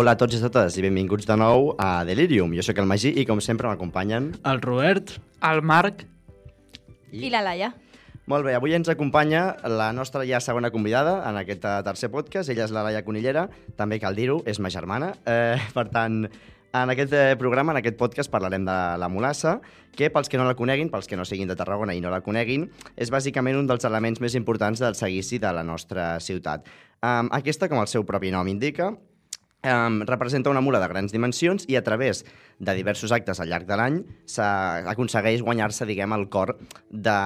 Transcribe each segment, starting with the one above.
Hola a tots i a totes i benvinguts de nou a Delirium. Jo sóc el Magí i com sempre m'acompanyen... El Robert. El Marc. I- I la Laia. Molt bé, avui ens acompanya la nostra ja segona convidada en aquest eh, tercer podcast. Ella és la Laia Conillera, també cal dir-ho, és ma germana. Eh, per tant, en aquest eh, programa, en aquest podcast, parlarem de la Molassa, que pels que no la coneguin, pels que no siguin de Tarragona i no la coneguin, és bàsicament un dels elements més importants del seguici de la nostra ciutat. Um, aquesta, com el seu propi nom indica, Um, representa una mula de grans dimensions i a través de diversos actes al llarg de l'any aconsegueix guanyar-se, diguem, el cor de,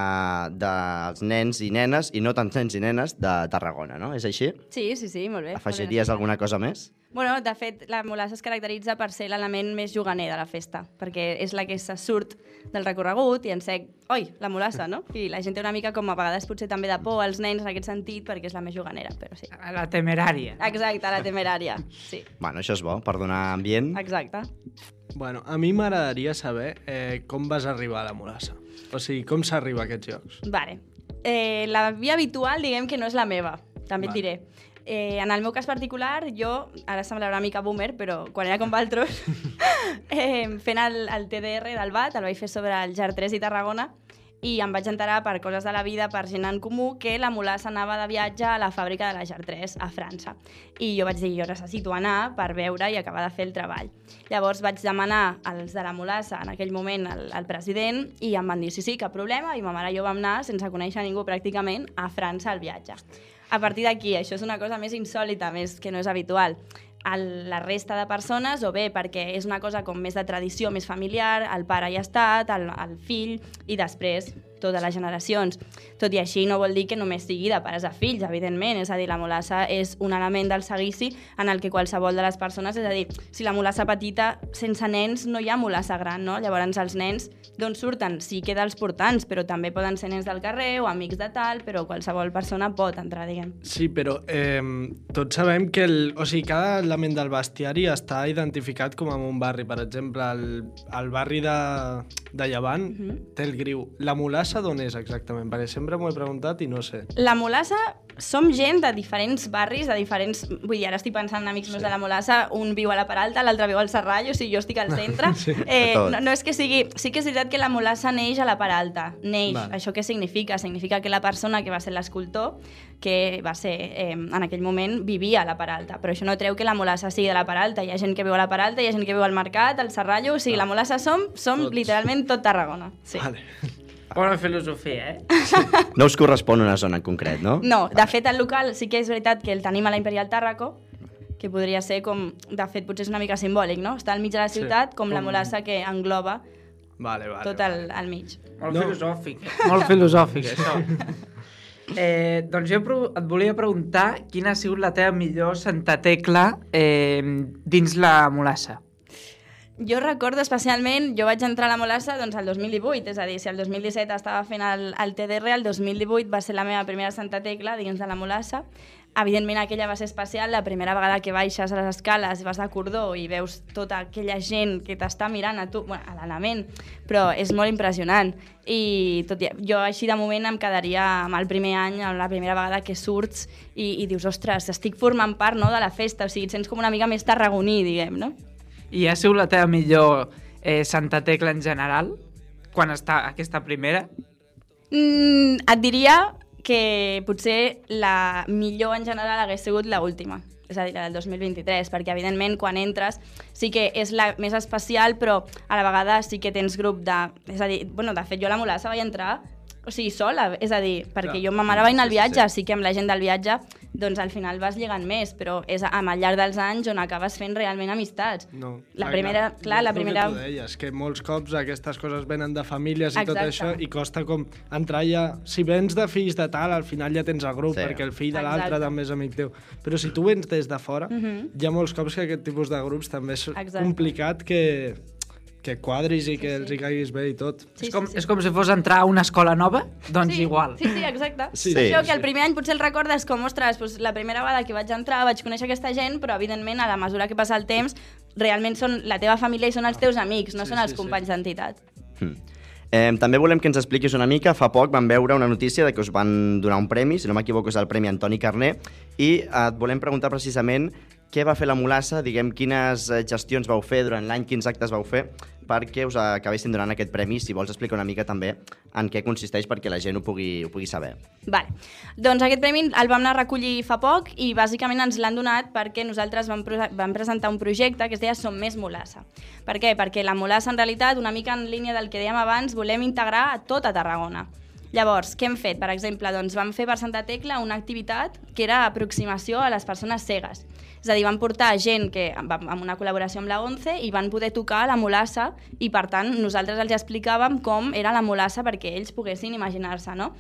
dels nens i nenes, i no tants nens i nenes, de Tarragona, no? És així? Sí, sí, sí, molt bé. Afegiries alguna cosa més? Bueno, de fet, la molassa es caracteritza per ser l'element més juganer de la festa, perquè és la que se surt del recorregut i ens sec, oi, la molassa, no? I la gent té una mica com a vegades potser també de por als nens en aquest sentit, perquè és la més juganera, però sí. La temerària. Exacte, la temerària, sí, Bueno, això és bo, per donar ambient. exacte. Bueno, a mi m'agradaria saber eh, com vas arribar a la Molassa. O sigui, com s'arriba a aquests llocs. Vale. Eh, la via habitual, diguem que no és la meva, també et Vale. diré. Eh, en el meu cas particular, jo, ara semblarà una mica boomer, però quan era com Valtros, eh, fent el, el TDR del BAT, el vaig fer sobre el GER 3 i Tarragona, i em vaig enterar per coses de la vida, per gent en comú, que la Molassa anava de viatge a la fàbrica de la 3 a França. I jo vaig dir, jo necessito anar per veure i acabar de fer el treball. Llavors vaig demanar als de la Molassa, en aquell moment, al, al president, i em van dir, sí, sí, cap problema, i ma mare i jo vam anar, sense conèixer ningú pràcticament, a França al viatge. A partir d'aquí, això és una cosa més insòlita, més que no és habitual. El, la resta de persones, o bé perquè és una cosa com més de tradició, més familiar, el pare hi ha estat, el, el fill, i després totes les generacions. Tot i així no vol dir que només sigui de pares a fills, evidentment. És a dir, la molassa és un element del seguici en el que qualsevol de les persones... És a dir, si la molassa petita, sense nens no hi ha molassa gran, no? Llavors els nens d'on surten? Sí que dels portants, però també poden ser nens del carrer o amics de tal, però qualsevol persona pot entrar, diguem. Sí, però eh, tots sabem que el, o sigui, cada element del bestiari està identificat com en un barri. Per exemple, el, el barri de, de Llevant uh -huh. té el griu. La Molassa d'on és exactament? Perquè sempre m'ho he preguntat i no sé. La Molassa som gent de diferents barris, de diferents... Vull dir, ara estic pensant en amics meus de la Molassa, un viu a la Peralta, l'altre viu al Serrallo, o sigui, jo estic al centre. Sí. eh, Tot. no, no és que sigui... Sí que és veritat que la Molassa neix a la Peralta. Neix. Val. Això què significa? Significa que la persona que va ser l'escultor, que va ser, eh, en aquell moment, vivia a la Peralta. Però això no treu que la Molassa sigui de la Peralta. Hi ha gent que viu a la Peralta, hi ha gent que viu al Mercat, al Serrallo... O sigui, la Molassa som, som Tots. literalment tot Tarragona. Sí. Vale. Bona filosofia, eh? No us correspon una zona en concret, no? No, de fet el local sí que és veritat que el tenim a la Imperial Tàrraco, que podria ser com, de fet potser és una mica simbòlic, no? Està al mig de la Sí, ciutat com, la com- molassa que engloba Vale, vale. tot el, al mig. Molt No. filosòfic. Molt filosòfic, això. Eh, doncs jo et volia preguntar quina ha sigut la teva millor Santa Tecla eh, dins la Molassa. Jo recordo especialment, jo vaig entrar a la Molassa doncs, el 2018, és a dir, si el 2017 estava fent el, el TDR, el 2018 va ser la meva primera Santa Tecla dins de la Molassa. Evidentment aquella va ser especial, la primera vegada que baixes a les escales i vas de cordó i veus tota aquella gent que t'està mirant a tu, bueno, a l'element, però és molt impressionant. I tot i, jo així de moment em quedaria amb el primer any, amb la primera vegada que surts i, i dius, ostres, estic formant part no, de la festa, o sigui, et sents com una mica més tarragoní, diguem, no? I ha sigut la teva millor eh, Santa Tecla en general? Quan està aquesta primera? Mm, et diria que potser la millor en general hagués sigut la última, és a dir, la del 2023, perquè evidentment quan entres sí que és la més especial, però a la vegada sí que tens grup de... És a dir, bueno, de fet jo a la Molassa vaig entrar o sigui, sola, és a dir, perquè Clar. jo ma mare vaig anar al Sí, sí, viatge, sí. sí que amb la gent del viatge doncs al final vas lligant més, però és amb al llarg dels anys on acabes fent realment amistats. No. La primera, clar, la és el primera... Que tu deies, que molts cops aquestes coses venen de famílies i tot Exacte. això i costa com entrar ja... Si vens de fills de tal, al final ja tens el grup, Sí. perquè el fill de l'altre també és amic teu. Però si tu vens des de fora, Mhm. hi ha molts cops que aquest tipus de grups també és Exacte. complicat que, que quadris i que els hi caiguis bé i tot. Sí, és, com, sí, sí. és com si fos entrar a una escola nova, doncs sí, igual. Sí, sí, exacte. Sí, Sí, Això sí, que el sí. primer any potser el recordes com, ostres, doncs la primera vegada que vaig entrar vaig conèixer aquesta gent, però evidentment a la mesura que passa el temps realment són la teva família i són els teus amics, no Sí, són els sí, sí. companys d'entitat. Mm. Eh, també volem que ens expliquis una mica. Fa poc vam veure una notícia de que us van donar un premi, si no m'equivoco és el Premi Antoni Carné, i eh, et volem preguntar precisament què va fer la Molassa, diguem, quines eh, gestions vau fer durant l'any, quins actes vau fer, perquè us acabessin donant aquest premi, si vols explicar una mica també en què consisteix perquè la gent ho pugui, ho pugui saber. Vale. Doncs aquest premi el vam anar a recollir fa poc i bàsicament ens l'han donat perquè nosaltres vam, vam presentar un projecte que es deia Som més Molassa. Per què? Perquè la Molassa, en realitat, una mica en línia del que dèiem abans, volem integrar a tota Tarragona. Llavors, què hem fet? Per exemple, doncs vam fer per Santa Tecla una activitat que era aproximació a les persones cegues. És a dir, van portar gent que, amb una col·laboració amb la ONCE i van poder tocar la molassa i, per tant, nosaltres els explicàvem com era la molassa perquè ells poguessin imaginar-se, no?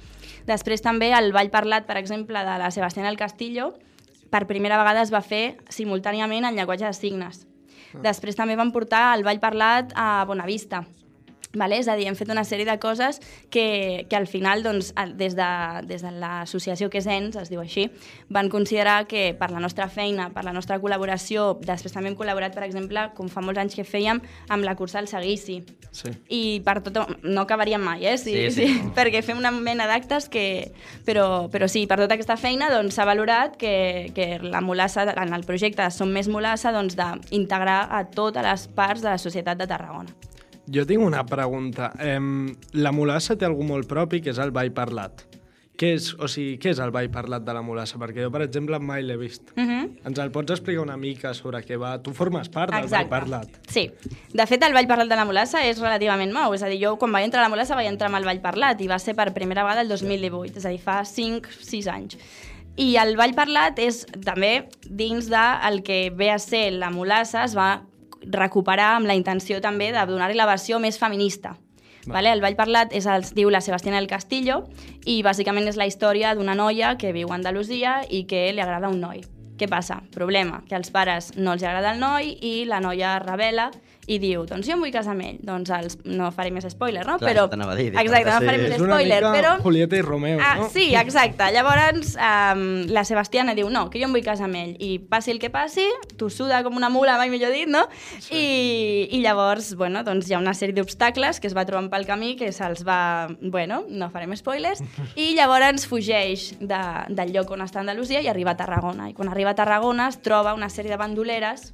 Després també el Ball Parlat, per exemple, de la Sebastián del Castillo, per primera vegada es va fer simultàniament en llenguatge de signes. Després també van portar el Ball Parlat a Bonavista, Vale? És a dir, hem fet una sèrie de coses que, que al final, doncs, des de, des de l'associació que és ENS, es diu així, van considerar que per la nostra feina, per la nostra col·laboració, després també hem col·laborat, per exemple, com fa molts anys que fèiem, amb la cursa del seguici. Sí. I per tot, no acabaríem mai, eh? Sí, Sí, sí, sí. sí. perquè fem una mena d'actes que... Però, però sí, per tota aquesta feina doncs, s'ha valorat que, que la Molassa, en el projecte Som més Molassa, doncs, d'integrar a totes les parts de la societat de Tarragona. Jo tinc una pregunta. Em, la Molassa té algú molt propi, que és el ball parlat. Què és, o sigui, què és el ball parlat de la Molassa? Perquè jo, per exemple, mai l'he vist. Uh -huh. Ens el pots explicar una mica sobre què va? Tu formes part del ball parlat. Sí. De fet, el Ball Parlat de la Molassa és relativament nou. És a dir, jo quan vaig entrar a la Molassa vaig entrar amb el Ball Parlat i va ser per primera vegada el 2018, és a dir, fa 5-6 anys. I el Ball Parlat és també dins del el que ve a ser la Molassa, es va recuperar amb la intenció també de donar-li la versió més feminista. Vale? El Ball Parlat és el, es diu la Sebastiana del Castillo i bàsicament és la història d'una noia que viu a Andalusia i que li agrada un noi. Què passa? Problema, que als pares no els agrada el noi i la noia revela i diu, doncs jo em vull casar amb ell. Doncs els, no faré més spoiler, no? Clar, però, t'anava a dir, exacte, no sí. faré més És una spoiler, mica però... Julieta i Romeo, Ah, no? sí, exacte. Llavors, um, la Sebastiana diu, no, que jo em vull casar amb ell. I passi el que passi, tu suda com una mula, mai millor dit, no? Sí. I, I llavors, bueno, doncs hi ha una sèrie d'obstacles que es va trobant pel camí, que se'ls va... Bueno, no farem spoilers. I llavors fugeix de, del lloc on està Andalusia i arriba a Tarragona. I quan arriba a Tarragona es troba una sèrie de bandoleres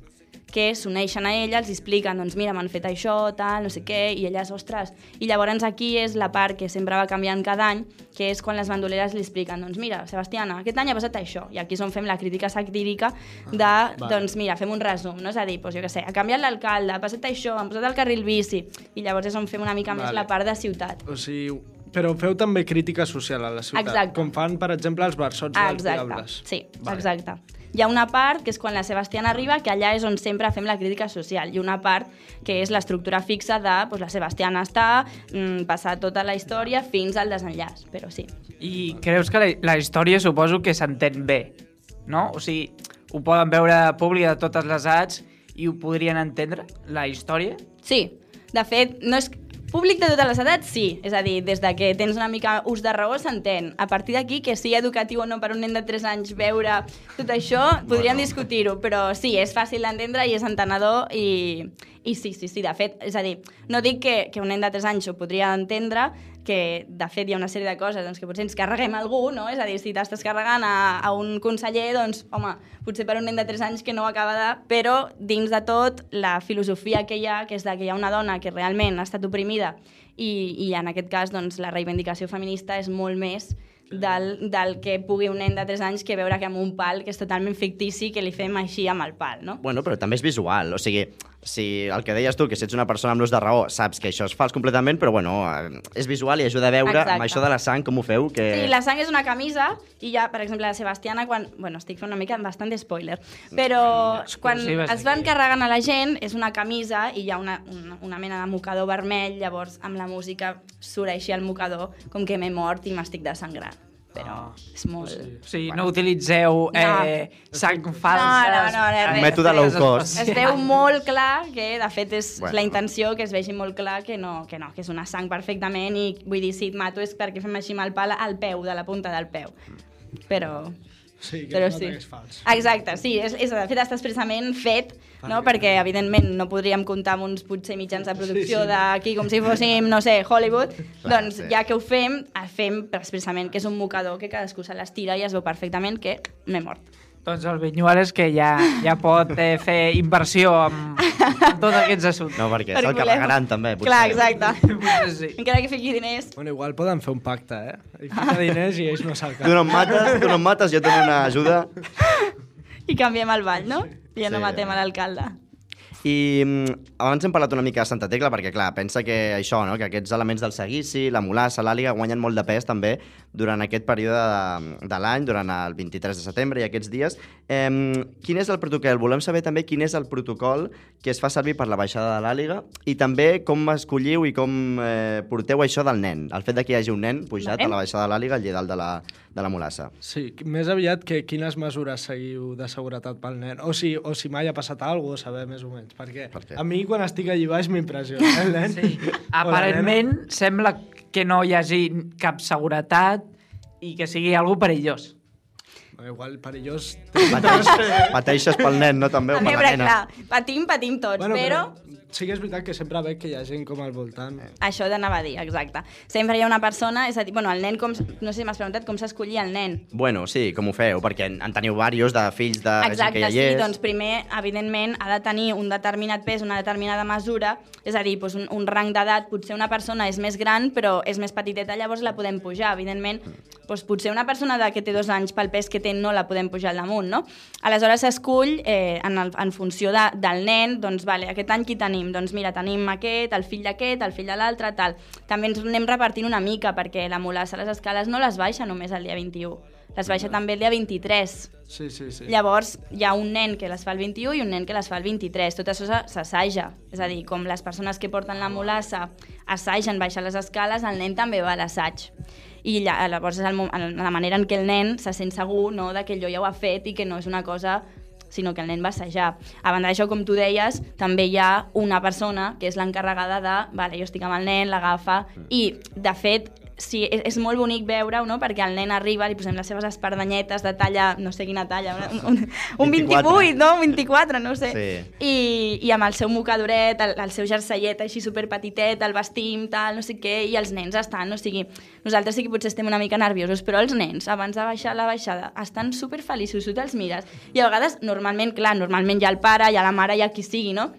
que s'uneixen a ella, els expliquen, doncs mira, m'han fet això, tal, no sé què, i elles, ostres... I llavors aquí és la part que sempre va canviant cada any, que és quan les bandoleres li expliquen, doncs mira, Sebastiana, aquest any ha passat això, i aquí és on fem la crítica satírica de, vale. doncs mira, fem un resum, no? És a dir, doncs jo què sé, ha canviat l'alcalde, ha passat això, han posat el carril bici, i llavors és on fem una mica més Vale. la part de ciutat. O sigui, però feu també crítica social a la ciutat. Exacte. Com fan, per exemple, els barçots Ah, dels exacte, diables. sí, Vale. exacte. Hi ha una part que és quan la Sebastiana arriba, que allà és on sempre fem la crítica social, i una part que és l'estructura fixa de doncs, la Sebastiana està, mm, passar tota la història fins al desenllaç, però sí. I creus que la, la història suposo que s'entén bé, no? O sigui, ho poden veure públic de totes les edats i ho podrien entendre, la història? Sí, de fet, no és... Públic de totes les edats, sí. És a dir, des de que tens una mica ús de raó s'entén. A partir d'aquí, que sigui educatiu o no per un nen de 3 anys veure tot això, podríem discutir-ho, però sí, és fàcil d'entendre i és entenedor i, i sí, sí, sí, de fet, és a dir, no dic que, que un nen de 3 anys ho podria entendre, que de fet hi ha una sèrie de coses doncs, que potser ens carreguem algú, no? És a dir, si t'estàs carregant a, a un conseller, doncs, home, potser per un nen de 3 anys que no ho acaba de... Però, dins de tot, la filosofia que hi ha, que és de que hi ha una dona que realment ha estat oprimida i, i en aquest cas, doncs, la reivindicació feminista és molt més del, del que pugui un nen de 3 anys que veure que amb un pal que és totalment fictici que li fem així amb el pal, no? Bueno, però també és visual, o sigui, si el que deies tu, que si ets una persona amb l'ús de raó, saps que això és fals completament, però bueno, eh, és visual i ajuda a veure Exacte. amb això de la sang com ho feu, que... Sí, la sang és una camisa i ja, per exemple, la Sebastiana, quan... Bueno, estic fent una mica bastant de spoiler, però quan Exclusives es van aquí. carregant a la gent és una camisa i hi ha una, una, una mena de mocador vermell, llavors amb la música surt així el mocador com que m'he mort i m'estic desangrant. Però Ah, és molt... sí. O sigui, no utilitzeu eh, sang No, falses. no, no, res. Mètode low cost. Es veu molt clar que, de fet, és Bueno. bueno. la intenció que es vegi molt clar que no, que no, que és una sang perfectament i vull dir, si et mato és perquè fem així amb el pal al peu, de la punta del peu. Però... Sí, que Però nota sí. que és fals. Exacte, sí, és, és, de fet està expressament fet, no? perquè evidentment no podríem comptar amb uns potser mitjans de producció Sí, sí. d'aquí com si fóssim, no sé, Hollywood, Clar, doncs sí. ja que ho fem, el fem expressament que és un mocador que cadascú se l'estira i es veu perfectament que m'he mort. Doncs el Vinyuales que ja, ja pot eh, fer inversió en, en tots aquests assumptes. No, perquè Per se'l voler- carregaran també, potser. Clar, exacte. Potser sí. Encara que fiqui diners, Bueno, igual poden fer un pacte, eh? I fica diners i ells no se'l Tu no em mates, tu no em mates, jo tinc una ajuda. i canviem el ball, no? I ja no Sí, matem home. a l'alcalde. I mm, abans hem parlat una mica de Santa Tecla, perquè, clar, pensa que això, no?, que aquests elements del seguici, la mulassa, l'àliga, guanyen molt de pes també durant aquest període de, de l'any, durant el 23 de setembre i aquests dies. Eh, quin és el protocol? Volem saber també quin és el protocol que es fa servir per la baixada de l'àliga i també com escolliu i com eh, porteu això del nen, el fet de que hi hagi un nen pujat Vale. a la baixada de l'àliga al lledal de la, de la mulassa. Sí, més aviat que quines mesures seguiu de seguretat pel nen. O si, o si mai ha passat alguna cosa, saber més o menys. Perquè Per què? a mi quan estic allí baix m'impressiona eh, el nen. Sí. Aparentment sembla que no hi hagi cap seguretat i que sigui algo perillós. Igual perillós... Pateix, pateixes pel nen, no? També, o per la nena. clar, patim, patim tots, Bueno, però... sí que és veritat que sempre veig que hi ha gent com al voltant. Això d'anava a dir, exacte. Sempre hi ha una persona, és a dir, bueno, el nen, com, no sé si m'has preguntat com s'escollia el nen. Bueno, sí, com ho feu? Perquè en, en teniu diversos de fills de gent Exacte, que ja hi sí, és. doncs primer, evidentment, ha de tenir un determinat pes, una determinada mesura, és a dir, doncs un, un rang d'edat, potser una persona és més gran, però és més petiteta, llavors la podem pujar, evidentment. Doncs potser una persona de que té dos anys pel pes que té no la podem pujar al damunt, no? Aleshores s'escull eh, en, el, en funció de, del nen, doncs, vale, aquest any qui tenim? Doncs mira, tenim aquest, el fill d'aquest, el fill de l'altre, tal. També ens anem repartint una mica, perquè la mulassa a les escales no les baixa només el dia 21, les baixa també el dia 23. Sí, sí, sí. Llavors, hi ha un nen que les fa el 21 i un nen que les fa el 23. Tot això s'a- s'assaja. És a dir, com les persones que porten la mulassa assagen baixar les escales, el nen també va a l'assaig. I lla- llavors és el- la manera en què el nen se sent segur no, de que allò ja ho ha fet i que no és una cosa sinó que el nen va assajar. A banda d'això, com tu deies, també hi ha una persona que és l'encarregada de, vale, jo estic amb el nen, l'agafa, i, de fet, sí, és, és molt bonic veure-ho, no? perquè el nen arriba, li posem les seves espardanyetes de talla, no sé quina talla, un, un, un 24. 28, no? Un 24, no sé. Sí. I, I amb el seu mocadoret, el, el seu jerseillet així superpetitet, el vestim, tal, no sé què, i els nens estan, o sigui, nosaltres sí que potser estem una mica nerviosos, però els nens, abans de baixar la baixada, estan superfeliços, tu te'ls mires. I a vegades, normalment, clar, normalment hi ha el pare, hi ha la mare, hi ha qui sigui, no?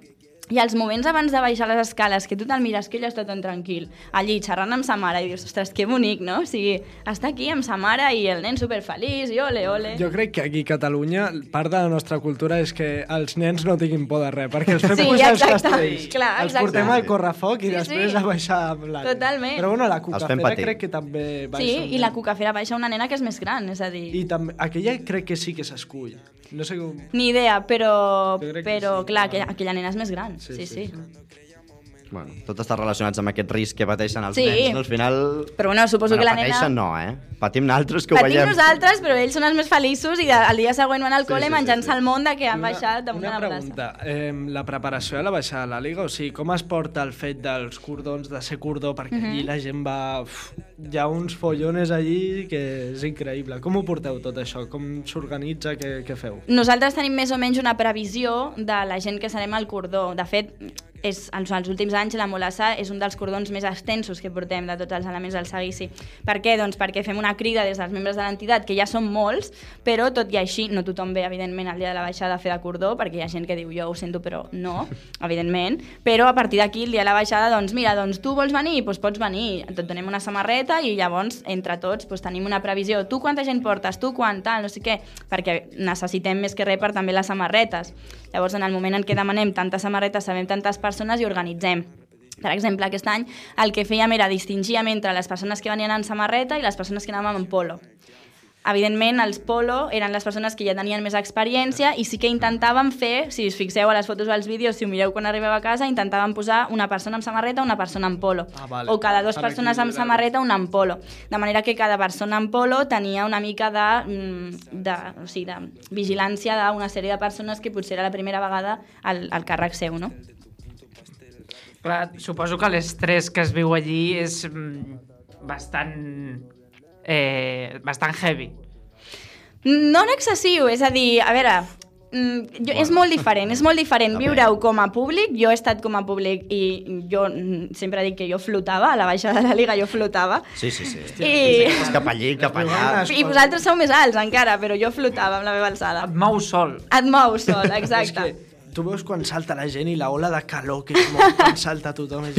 I els moments abans de baixar les escales, que tu te'l mires, que ell està tan tranquil, allí xerrant amb sa mare, i dius, ostres, que bonic, no? O sigui, està aquí amb sa mare i el nen superfeliç, i ole, ole. Jo crec que aquí a Catalunya part de la nostra cultura és que els nens no tinguin por de res, perquè els fem Sí, pujar els castells. Clar, els exacte. portem al correfoc i Sí, després sí. a baixar amb l'ànima. Totalment. Però bueno, la cucafera crec que també baixa. Sí, i la cucafera baixa una nena que és més gran, és a dir... I també, aquella crec que sí que s'escull. No sé com... Ni idea, però, però clar, aquella, aquella nena és més gran. Sí, sí. sí. Bueno, tot està relacionat amb aquest risc que pateixen els Sí. nens, no? Al final... Però bueno, suposo que la nena... pateixen no, eh? Patim naltros que ho Patim veiem. nosaltres, però ells són els més feliços i el dia següent van al Sí, col·le sí, sí, menjant-se sí. el món de que han Una- baixat damunt de una la plaça. pregunta. Eh, la preparació de la baixada de la Liga, o sigui, com es porta el fet dels cordons, de ser cordó, perquè Mhm. allí la gent va... Uf, hi ha uns follones allí que és increïble. Com ho porteu tot això? Com s'organitza? Què, què feu? Nosaltres tenim més o menys una previsió de la gent que serem al cordó. De fet, és, en els últims anys la molassa és un dels cordons més extensos que portem de tots els elements del seguici. Per què? Doncs perquè fem una crida des dels membres de l'entitat, que ja són molts, però tot i així, no tothom ve, evidentment, al dia de la baixada a fer de cordó, perquè hi ha gent que diu jo ho sento, però no, evidentment. Però a partir d'aquí, el dia de la baixada, doncs mira, doncs tu vols venir? Doncs pots venir. Et donem una samarreta i llavors, entre tots, doncs, tenim una previsió. Tu quanta gent portes? Tu quan? Tal, no sé què. Perquè necessitem més que res per també les samarretes. Llavors, en el moment en què demanem tantes samarretes, sabem tantes persones i organitzem. Per exemple, aquest any el que fèiem era distingir entre les persones que venien en samarreta i les persones que anàvem en polo. Evidentment, els polo eren les persones que ja tenien més experiència i sí que intentàvem fer, si us fixeu a les fotos o als vídeos, si ho mireu quan arribeu a casa, intentàvem posar una persona amb samarreta, una persona amb polo. Ah, vale. O cada dues Per persones amb samarreta, una amb polo. De manera que cada persona amb polo tenia una mica de, mm, de, o sigui, de vigilància d'una sèrie de persones que potser era la primera vegada al, al càrrec seu, no? Clar, suposo que l'estrès que es viu allí és mm, bastant... Eh, bastant heavy. No en excessiu, és a dir, a veure, mm, jo, és molt diferent, és molt diferent viure-ho com a públic. Jo he estat com a públic i jo mm, sempre dic que jo flotava, a la baixada de la Liga jo flotava. Sí, sí, sí. I, És cap allí, cap allà. I vosaltres sou més alts encara, però jo flotava amb la meva alçada. Et mou sol. Et mous sol, És exacte. que tu veus quan salta la gent i la ola de calor que es mou quan salta tothom. És.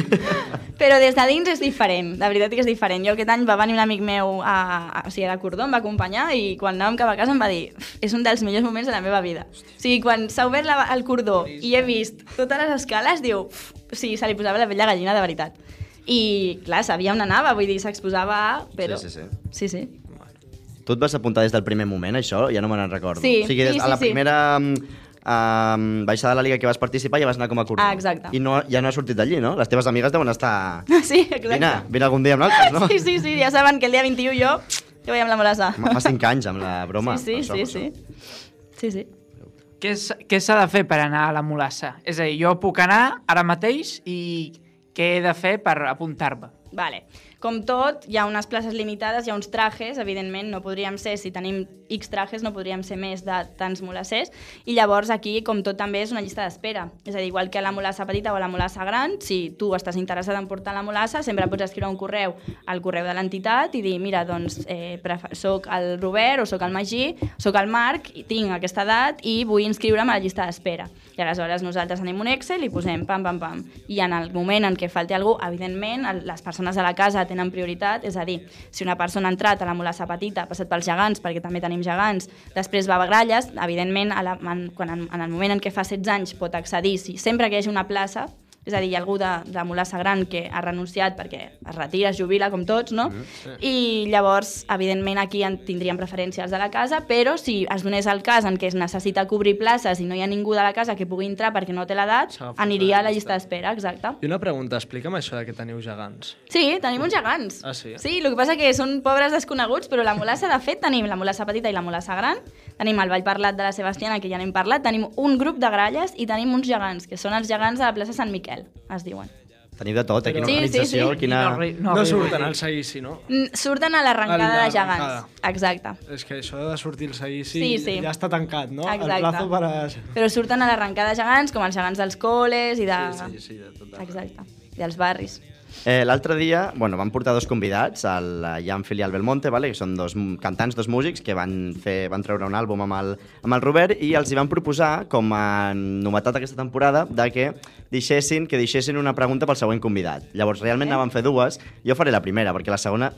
Però des de dins és diferent, la veritat que és diferent. Jo aquest any va venir un amic meu, a, a, o sigui, a Cordó, em va acompanyar i quan anàvem cap a casa em va dir "Uf, és un dels millors moments de la meva vida. O sigui, quan s'ha obert la, el cordó i he vist totes les escales, diu, o sigui, se li posava la pell de gallina de veritat. I, clar, sabia on anava, vull dir, s'exposava a... Però... Sí, sí, sí. Sí, sí. Tu et vas apuntar des del primer moment, això? Ja no me n'en recordo. Sí, o sigui, des sí, sí, la sí. primera um, baixada de la Liga que vas participar ja vas anar com a cordó. Ah, exacte. I no, ja no has sortit d'allí, no? Les teves amigues deuen estar... Sí, exacte. Vine, vine algun dia amb nosaltres, no? Sí, sí, sí, ja saben que el dia 21 jo, jo vaig amb la molassa. Fa cinc anys amb la broma. Sí, Això, sí, això. sí, sí. Sí, sí. Què què s'ha de fer per anar a la Molassa? És a dir, jo puc anar ara mateix i què he de fer per apuntar-me? Vale. Com tot, hi ha unes places limitades, hi ha uns trajes, evidentment no podríem ser, si tenim X trajes, no podríem ser més de tants molassers, i llavors aquí, com tot, també és una llista d'espera. És a dir, igual que a la molassa petita o a la molassa gran, si tu estàs interessat en portar la molassa, sempre pots escriure un correu al correu de l'entitat i dir, mira, doncs, eh, soc el Robert o soc el Magí, soc el Marc, i tinc aquesta edat i vull inscriure'm a la llista d'espera. I aleshores nosaltres tenim un Excel i posem pam, pam, pam. I en el moment en què falti algú, evidentment, les persones de la casa tenen prioritat, és a dir, si una persona ha entrat a la molassa petita, ha passat pels gegants, perquè també tenim gegants, després va a Gralles, evidentment, a la, en, quan, en, en el moment en què fa 16 anys pot accedir, si sempre que hi hagi una plaça, és a dir, hi ha algú de, de Molassa Gran que ha renunciat perquè es retira, es jubila, com tots, no? I llavors, evidentment, aquí en tindríem preferència els de la casa, però si es donés el cas en què es necessita cobrir places i no hi ha ningú de la casa que pugui entrar perquè no té l'edat, aniria a la la llista d'espera, exacte. I una pregunta, explica'm això de que teniu gegants. Sí, tenim uns gegants. Ah, sí? Sí, el que passa que són pobres desconeguts, però la molassa, de fet, tenim la molassa petita i la molassa gran, tenim el Vall Parlat de la Sebastiana, que ja n'hem parlat, tenim un grup de gralles i tenim uns gegants, que són els gegants de la plaça Sant Miquel, es diuen. Teniu de tot, eh? Quina Sí, sí, organització, sí. quina... No, No, no, surten al seguici, no? Mm, Surten a l'arrencada de gegants. Exacte. És que això de sortir al seguici Sí, sí. ja està tancat, no? Exacte. El plazo per a... Però surten a l'arrencada de gegants, com els gegants dels col·les i de... Sí, sí, de tot. Exacte. I dels barris. Eh, L'altre dia, bueno, van portar dos convidats, el Janfil i el Belmonte, vale? que són dos cantants, dos músics, que van, fer, van treure un àlbum amb el, amb el Robert i els hi van proposar, com a novetat aquesta temporada, de que deixessin, que deixessin una pregunta pel següent convidat. Llavors, realment Eh? n'aven fer dues. Jo faré la primera, perquè la segona...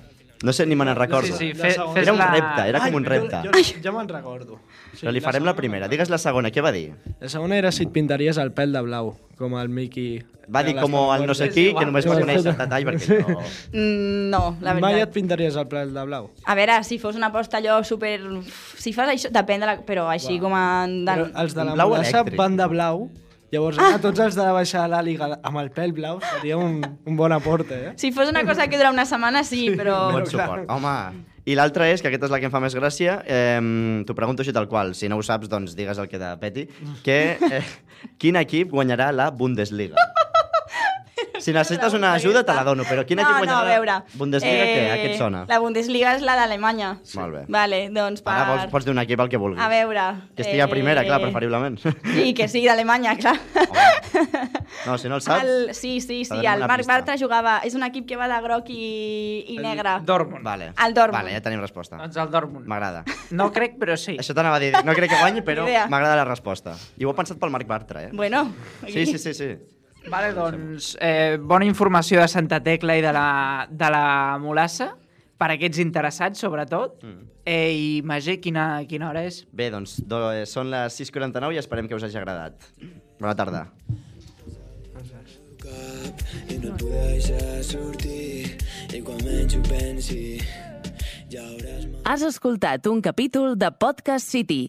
No sé, ni me n'en recordo. Sí, sí, La fe. Era un fes-la- repte, era com un repte. Jo, jo, ja me'n recordo. Sí, Però li farem la segona primera. Digues la segona, què va dir? La segona era si et pintaries el pèl de blau, com el Mickey. Va dir com el no sé qui, que només va conèixer el detall perquè no... Mm, no, la Mai et veritat. pintaries el pèl de blau? A veure, si fos una aposta allò super... Si fas això, depèn de la... Però així com a... Però els de la blau van de blau, llavors ah. tots els de la baixada de la Liga amb el pèl blau seria un, un bon aporte, eh? Si fos una cosa que dura una setmana, sí, però... Bon suport. Home, i l'altra és, que aquesta és la que em fa més gràcia, eh, t'ho pregunto així tal qual, si no ho saps, doncs digues el que de peti, que eh, quin equip guanyarà la Bundesliga? Si necessites una ajuda, te la dono, però quin no, equip no, guanyarà a veure. la Bundesliga? què? A què et sona? La Bundesliga és la d'Alemanya. Molt bé. Vale, doncs per... Ara vols, pots dir un equip el que vulguis. A veure... Que estigui a primera, eh, clar, preferiblement. Sí, que sigui d'Alemanya, clar. No, si no el saps... El, sí, sí, sí, el Marc. Bartra jugava... És un equip que va de groc i, i negre. Dortmund. Vale. El Dortmund. Vale, ja tenim resposta. Doncs el Dortmund. M'agrada. No crec, però sí. Això t'anava a dir. No crec que guanyi, però m'agrada la resposta. I ho he pensat pel Marc Bartra, eh? Bueno, Sí, sí, sí, sí. Vale, doncs, eh, bona informació de Santa Tecla i de la, de la Molassa, per a aquests interessats, sobretot. Mm. Eh, I, Magé, quina, quina hora és? Bé, doncs do, eh, són les 6.49 i esperem que us hagi agradat. Bona tarda. i no et puc deixar sortir i quan menys ho pensi ja hauràs Has escoltat un capítol de Podcast City,